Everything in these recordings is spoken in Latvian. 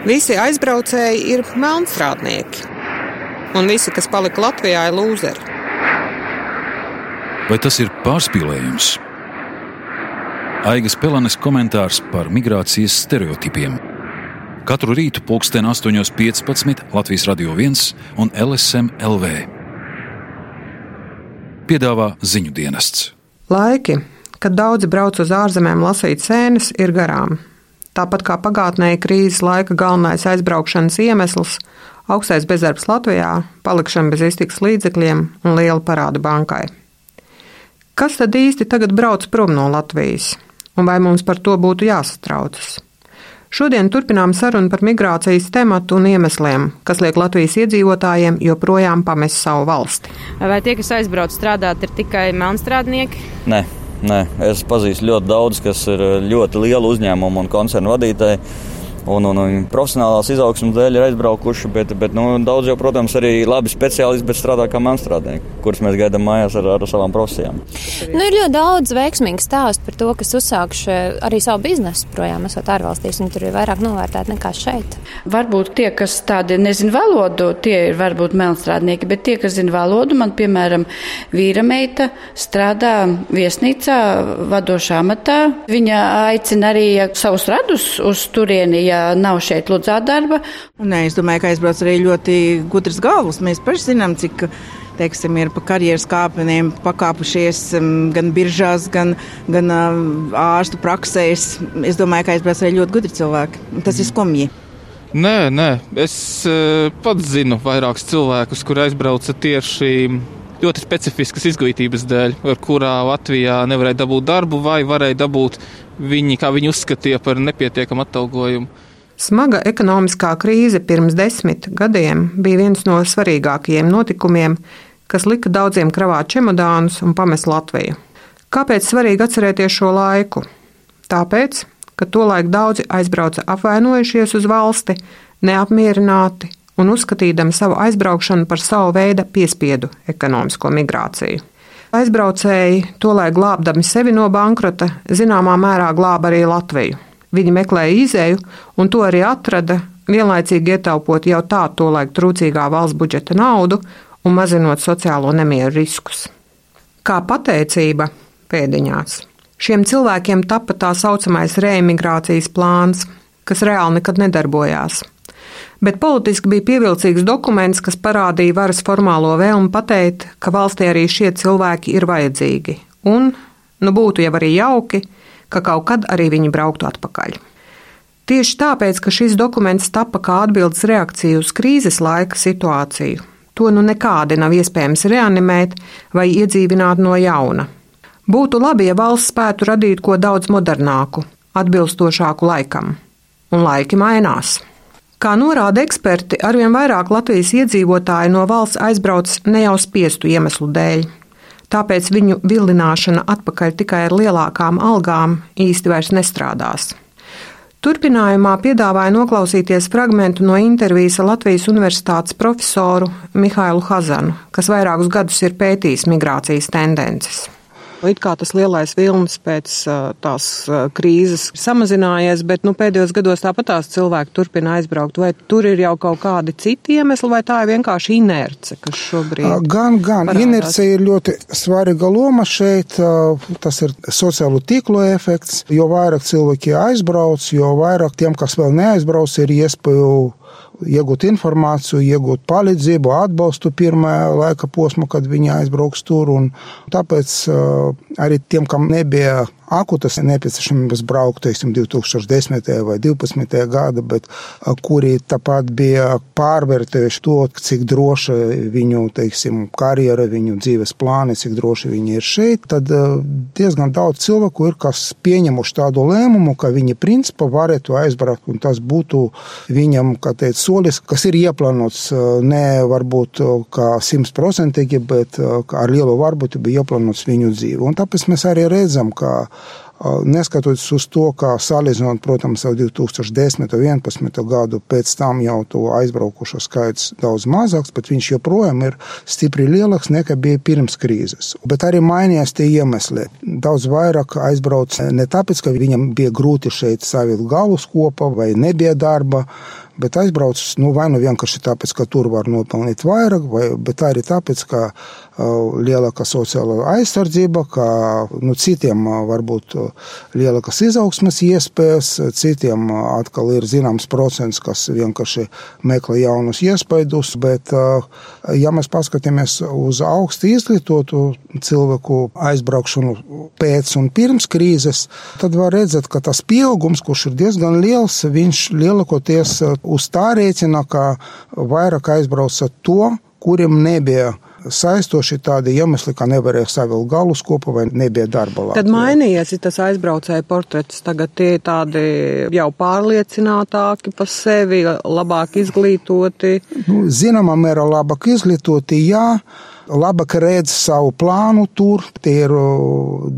Visi aizbraucēji ir melnstrādnieki, un visi, kas palika Latvijā, ir lūzeri. Vai tas ir pārspīlējums? Aigas Pelanes komentārs par migrācijas stereotipiem. Katru rītu pulksten 8.15 Latvijas Radio 1 un LSM LV. Piedāvā ziņu dienests. Laiki, kad daudzi brauc uz ārzemēm lasīt sēnes, ir garām. Tāpat kā pagātnē krīzes laika galvenais aizbraukšanas iemesls - augstais bezdarbs Latvijā, palikšana bez iztikas līdzekļiem un liela parāda bankai. Kas tad īsti tagad brauc prom no Latvijas? un vai mums par to būtu jāsatraucas. Šodien turpinām sarunu par migrācijas tematu un iemesliem, kas liek Latvijas iedzīvotājiem joprojām pamest savu valsti. Vai tie, kas aizbrauc strādāt, ir tikai melnstrādnieki? Nē, nē. es pazīstu ļoti daudz, kas ir ļoti lielu uzņēmumu un koncernu vadītāji un, un, un profesionālās izaugsmas dēļ ir aizbraukuši. Bet, bet nu, daudz jau, protams, arī labi speciālisti, bet strādā kā mākslinieki, kurus mēs gaidām mājās ar, ar savām profesijām. Nu, ir ļoti daudz veiksmīgu stāstu par to, kas uzsākuši arī savu biznesu projām, esot ārvalstīs, un tur ir vairāk novērtēti nekā šeit. Varbūt tie, kas tādi nezina valodu, tie ir varbūt melnstrādnieki, bet tie, kas zina valodu, man, piemēram, vīra meita strādā viesnīcā, vadošā amatā. Viņa aicina arī savus radus uz turieni, ja nav šeit lūdzā darba. Nē, es domāju, ka aizbrauc arī ļoti gudrs galvas. Mēs paši zinām, cik teiksim, ir pa karjeras kāpieniem pakāpušies gan biržās, gan, gan ārstu praksēs. Es domāju, ka aizbrauc arī ļoti gudri cilvēki. Tas ir skumji. Nē, nē, es pats zinu vairākus cilvēkus, kur aizbrauca tieši ļoti specifiskas izglītības dēļ, ar kurā Latvijā nevarēja dabūt darbu vai varēja dabūt viņi, kā viņi uzskatīja par nepietiekamu atalgojumu. Smaga ekonomiskā krīze pirms desmit gadiem bija viens no svarīgākajiem notikumiem, kas lika daudziem kravāt čemodānus un pamest Latviju. Kāpēc svarīgi atcerēties šo laiku? Tāpēc, ka tolaik daudzi aizbrauca apvainojušies uz valsti, neapmierināti un uzskatījami savu aizbraukšanu par savu veidu piespiedu ekonomisko migrāciju. Aizbraucēji, tolaik glābdami sevi no bankrota, zināmā mērā glāba arī Latviju. Viņi meklēja izēju, un to arī atrada, vienlaicīgi ietaupot jau tā tolaik trūcīgā valsts budžeta naudu un mazinot sociālo nemieru riskus. Kā pateicība pēdiņās. Šiem cilvēkiem tapa tā saucamais reimigrācijas plāns, kas reāli nekad nedarbojās bet politiski bija pievilcīgs dokuments, kas parādīja varas formālo vēlmu pateikt, ka valstī arī šie cilvēki ir vajadzīgi, un nu būtu jau arī jauki, ka kaut kad arī viņi brauktu atpakaļ. Tieši tāpēc, ka šis dokuments tapa kā atbildes reakcija uz krīzes laika situāciju, to nu nekādi nav iespējams reanimēt vai iedzīvināt no jauna. Būtu labi, ja valsts spētu radīt ko daudz modernāku, atbilstošāku laikam, un laiki mainās. Kā norāda eksperti, arvien vairāk Latvijas iedzīvotāji no valsts aizbrauc ne jau spiestu iemeslu dēļ. Tāpēc viņu vilināšana atpakaļ tikai ar lielākām algām īsti vairs nestrādās. Turpinājumā piedāvāja noklausīties fragment no intervijas ar Latvijas Universitātes profesoru Mihailu Hazanu, kas vairākus gadus ir pētījis migrācijas tendences. It kā tas lielais vilnis pēc tās krīzes ir samazinājies, bet nu, pēdējos gados tāpat tās cilvēki turpina aizbraukt. Vai tur ir jau kaut kādi citi iemesli, vai tā ir vienkārši inerce, kas šobrīd? Gan, gan. Parādās. Inerce ir ļoti svarīga loma šeit. Tas ir sociālo tīklu efekts. Jo vairāk cilvēki aizbrauc, jo vairāk tiem, kas vēl neaizbrauc, ir iespēju iegūt informāciju, iegūt palīdzību, atbalstu pirmā laika posma, kad viņi aizbrauks tur. Un tāpēc arī tiem, kam nebija akutas nepieciešamības braukt, teiksim, 2010. vai 2012. gada, bet kuri tāpat bija pārvērtējuši to, cik droša viņu, teiksim, karjera, viņu dzīves plāni, cik droši viņi ir šeit, tad diezgan daudz cilvēku ir, kas pieņemuši tādu lēmumu, ka viņi principā varētu aizbraukt, un tas būtu viņam, kā teikt, solis, kas ir ieplānots ne varbūt kā simtprocentīgi, bet ar lielu varbūtību ieplānots viņu dzīvi. Un tāpēc mēs arī redzam, ka Neskatoties uz to, kā salīdzinot, protams, ar 2010. un 2011. gadu, pēc tam jau to aizbraukušo skaits daudz mazāks, bet viņš joprojām ir stipri lielāks nekā bija pirms krīzes. Bet arī mainījās tie iemesli. Daudz vairāk aizbrauc ne tāpēc, ka viņam bija grūti šeit savilkt galus kopā vai nebija darba, bet aizbrauc nu, vai nu vienkārši tāpēc, ka tur var nopelnīt vairāk, vai, arī tāpēc, ka lielāka sociāla aizsardzība, ka nu, citiem varbūt lielākas izaugsmes iespējas, citiem atkal ir zināms procents, kas vienkārši meklē jaunus iespaidus, bet ja mēs paskatāmies uz augstu izglītotu cilvēku aizbraukšanu pēc un pirms krīzes, tad var redzēt, ka tas pieaugums, kurš ir diezgan liels, viņš lielākoties uz tā rēķina, ka vairāk aizbrauca to, kuriem nebija saistoši tādi iemesli, ka nevarēja savilkt galus kopā vai nebija darba labi. Tad mainījies tas aizbraucēja portrets. Tagad tie ir tādi jau pārliecinātāki par sevi, labāk izglītoti. Nu, zināmā mērā labāk izglītoti, jā. Labāk redz savu plānu tur, tie ir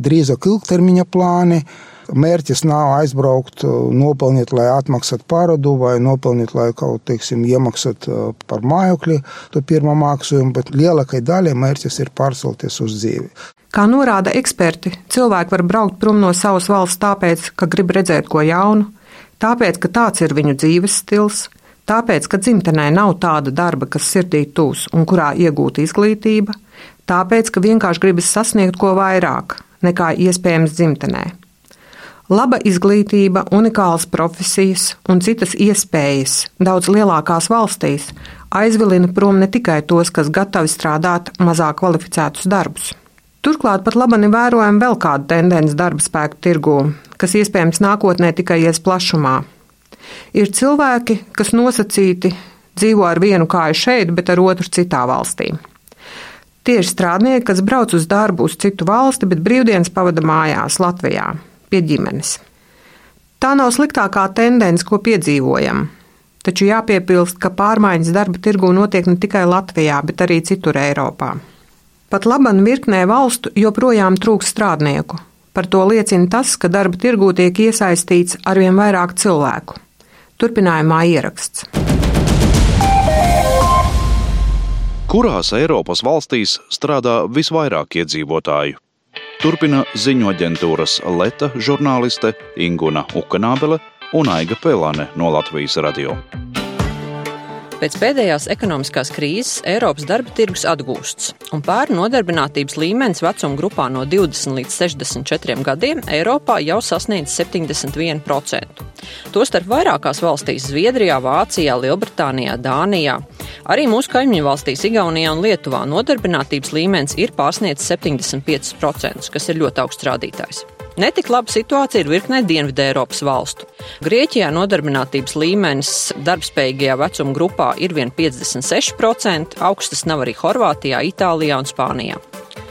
drīzāk ilgtermiņa plāni. Mērķis nav aizbraukt, nopelnīt, lai atmaksātu parādu, vai nopelnīt, lai kaut teiksim, iemaksātu par mājokli to pirmo maksājumu, bet lielākai daļai mērķis ir pārcelties uz dzīvi. Kā norāda eksperti, cilvēki var braukt prom no savas valsts tāpēc, ka grib redzēt ko jaunu, tāpēc, ka tāds ir viņu dzīves stils, tāpēc, ka dzimtenē nav tāda darba, kas sirdī tūs un kurā iegūta izglītība, tāpēc, ka vienkārši gribas sasniegt ko vairāk nekā iespējams dzimtenē. Laba izglītība, unikālas profesijas un citas iespējas daudz lielākās valstīs aizvilina prom ne tikai tos, kas gatavi strādāt mazāk kvalificētus darbus. Turklāt pat labani vērojam vēl kādu tendenci darba spēku tirgū, kas iespējams nākotnē tikai ies plašumā. Ir cilvēki, kas nosacīti dzīvo ar vienu kāju šeit, bet ar otru citā valstī. Tie ir strādnieki, kas brauc uz darbu uz citu valsti, bet brīvdienas pavada mājās, Latvijā pie ģimenes. Tā nav sliktākā tendence, ko piedzīvojam. Taču jāpiebilst, ka pārmaiņas darba tirgū notiek ne tikai Latvijā, bet arī citur Eiropā. Pat laban virknē valstu joprojām trūks strādnieku. Par to liecina tas, ka darba tirgū tiek iesaistīts arvien vairāk cilvēku. Turpinājumā ieraksts. Kurās Eiropas valstīs strādā visvairāk iedzīvotāju? Turpina ziņu aģentūras Leta žurnāliste Inguna Ukanābele un Aiga Pelāne no Latvijas radio. Pēc pēdējās ekonomiskās krīzes Eiropas darba tirgus atgūsts, un pērn nodarbinātības līmenis vecuma grupā no 20 līdz 64 gadiem Eiropā jau sasniedz 71%. Tostarp vairākās valstīs - Zviedrijā, Vācijā, Lielbritānijā, Dānijā. Arī mūsu kaimiņu valstīs, Igaunijā un Lietuvā, nodarbinātības līmenis ir pārsniedzis 75%, kas ir ļoti augsts rādītājs. Netik laba situācija ir virknē Dienvidē Eiropas valstu. Grieķijā nodarbinātības līmenis darbspējīgajā vecuma grupā ir vien 56%, augstas nav arī Horvātijā, Itālijā un Spānijā.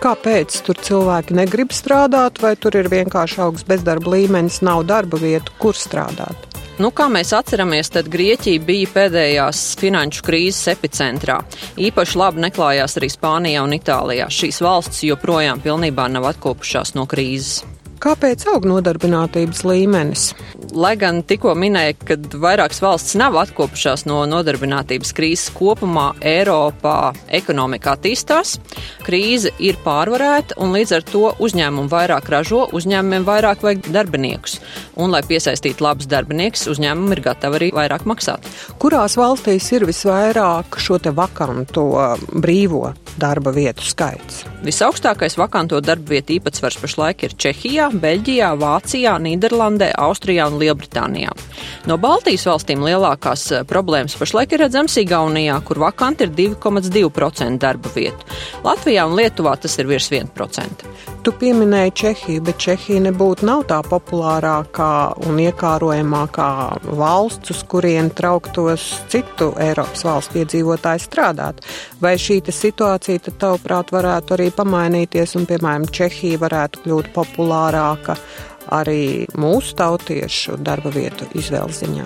Kāpēc tur cilvēki negrib strādāt, vai tur ir vienkārši augsts bezdarba līmenis, nav darba vietu, kur strādāt? Nu, kā mēs atceramies, tad Grieķija bija pēdējās finanšu krīzes epicentrā. Īpaši labi neklājās arī Spānijā un Itālijā. Šīs valstis joprojām pilnībā nav atkopušās no krīzes. Kāpēc aug nodarbinātības līmenis? Lai gan tikko minēja, ka vairākas valstis nav atkopušās no nodarbinātības krīzes kopumā, Eiropā ekonomika attīstās, krīze ir pārvarēta un līdz ar to uzņēmumi vairāk ražo, uzņēmumiem vairāk vajag darbiniekus. Un, lai piesaistītu labus darbiniekus, uzņēmumi ir gatavi arī vairāk maksāt. Kurās valstīs ir visvairāk šo te vakanto brīvo darba vietu skaits? Visaugstākais vakanto darba vietu īpatsvars pašlaik ir Čehijā, Beļģijā, Vācijā, Nīderlandē, Austrijā un Lielbritānijā. No Baltijas valstīm lielākās eh, problēmas pašlaik ir redzams Igaunijā, kur vakanti ir 2,2% darba vietu. Latvijā un Lietuvā tas ir virs 1%. Tu pieminēji Čehiju, bet Čehija nebūtu nav tā populārākā un iekārojamākā valsts, uz kurien trauktos citu Eiropas valstu iedzīvotāji strādāt. Vai šī situācija, tad, tavuprāt, varētu arī pamainīties un, piemēram, Čehija varētu kļūt populārāka arī mūsu tautiešu darba vietu izvēles ziņā?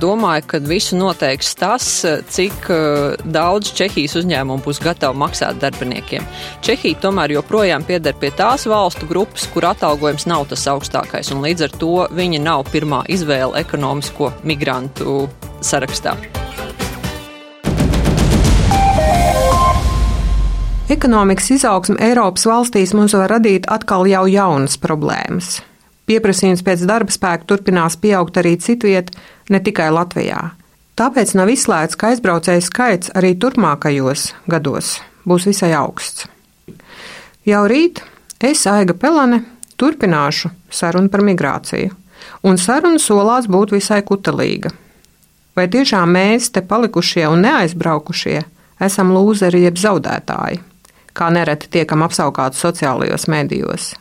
Domāju, ka visu noteiks tas, cik eh, daudz Čehijas uzņēmumu būs gatavi maksāt darbiniekiem. Čehija tomēr joprojām pieder pie tās valstu grupas, kur atalgojums nav tas augstākais, un līdz ar to viņi nav pirmā izvēle ekonomisko migrantu sarakstā. Ekonomikas izaugsme Eiropas valstīs mums var radīt atkal jau jaunas problēmas. Pieprasījums pēc darba spēka turpinās pieaugt arī citviet, ne tikai Latvijā. Tāpēc nav izslēgts, ka aizbraucēju skaits arī turpmākajos gados būs visai augsts. Jau rīt es, Aiga Pelane, turpināšu sarunu par migrāciju, un saruna solās būt visai kutelīga. Vai tiešām mēs, te palikušie un neaizbraukušie, esam lūzeri jeb zaudētāji, kā nereti tiekam apsaukāti sociālajos medijos?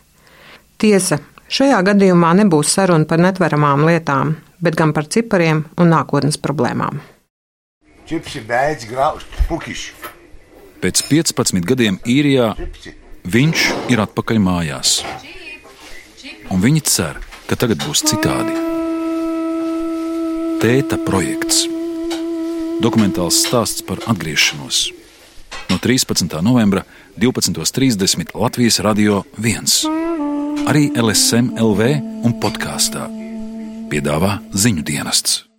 Tiesa, šajā gadījumā nebūs saruna par netveramām lietām, bet gan par cipariem un nākotnes problēmām. Čipsi beidz grauzt pukišu. Pēc 15 gadiem īrijā viņš ir atpakaļ mājās. Un viņi cer, ka tagad būs citādi. Tēta projekts. Dokumentāls stāsts par atgriešanos. No 13. novembra 12.30 Latvijas Radio 1. Arī LSM LV un podkāstā piedāvā ziņu dienests.